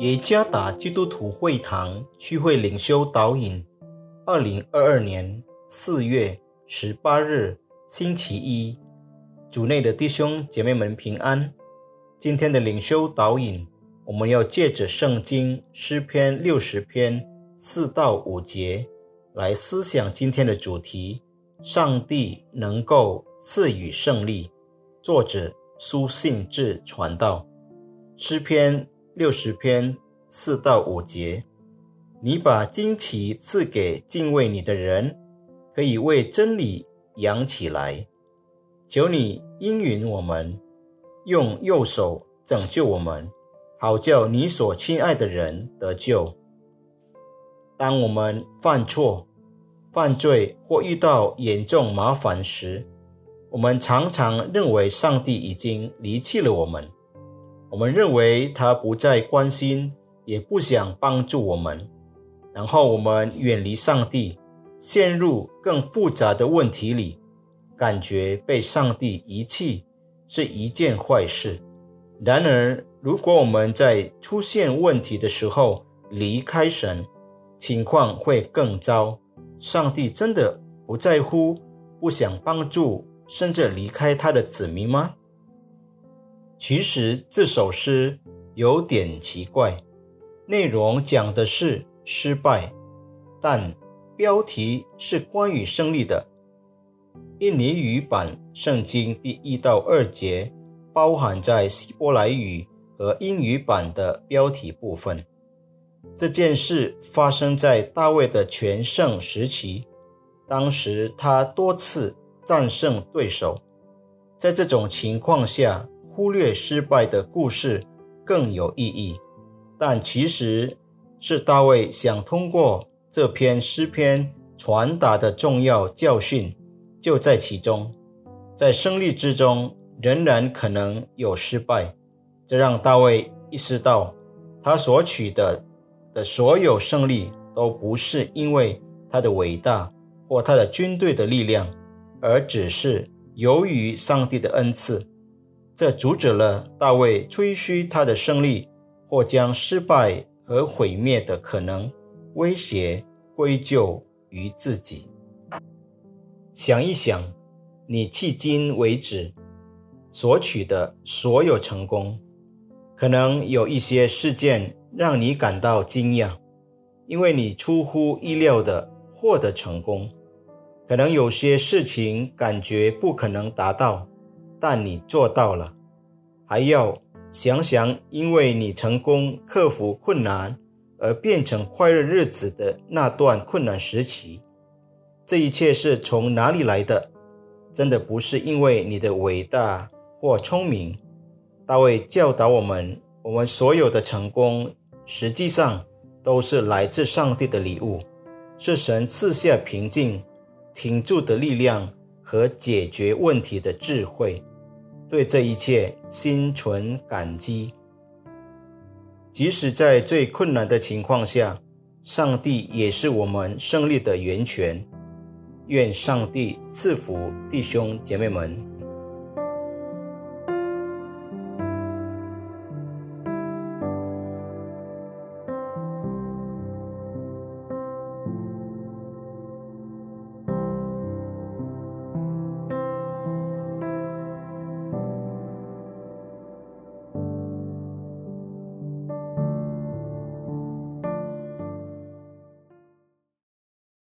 耶加达基督徒会堂聚会领袖导引，二零二二年四月十八日星期一，主内的弟兄姐妹们平安。今天的领袖导引，我们要借着圣经诗篇六十篇四到五节来思想今天的主题：上帝能够赐予胜利。作者苏信志传道，诗篇。六十篇四到五节，你把旌旗赐给敬畏你的人，可以为真理扬起来。求你应允我们，用右手拯救我们，好叫你所亲爱的人得救。当我们犯错、犯罪或遇到严重麻烦时，我们常常认为上帝已经离弃了我们。我们认为他不再关心，也不想帮助我们，然后我们远离上帝，陷入更复杂的问题里，感觉被上帝遗弃是一件坏事。然而，如果我们在出现问题的时候离开神，情况会更糟。上帝真的不在乎、不想帮助，甚至离开他的子民吗？其实这首诗有点奇怪，内容讲的是失败，但标题是关于胜利的。印尼语版圣经第一到二节包含在希伯来语和英语版的标题部分。这件事发生在大卫的全盛时期，当时他多次战胜对手。在这种情况下，忽略失败的故事更有意义，但其实是大卫想通过这篇诗篇传达的重要教训就在其中。在胜利之中，仍然可能有失败，这让大卫意识到，他所取得的所有胜利都不是因为他的伟大或他的军队的力量，而只是由于上帝的恩赐。这阻止了大卫吹嘘他的胜利，或将失败和毁灭的可能威胁归咎于自己。想一想，你迄今为止所取的所有成功，可能有一些事件让你感到惊讶，因为你出乎意料的获得成功；可能有些事情感觉不可能达到。但你做到了，还要想想，因为你成功克服困难而变成快乐日子的那段困难时期，这一切是从哪里来的？真的不是因为你的伟大或聪明。大卫教导我们，我们所有的成功实际上都是来自上帝的礼物，是神赐下平静、挺住的力量和解决问题的智慧。对这一切心存感激，即使在最困难的情况下，上帝也是我们胜利的源泉。愿上帝赐福弟兄姐妹们。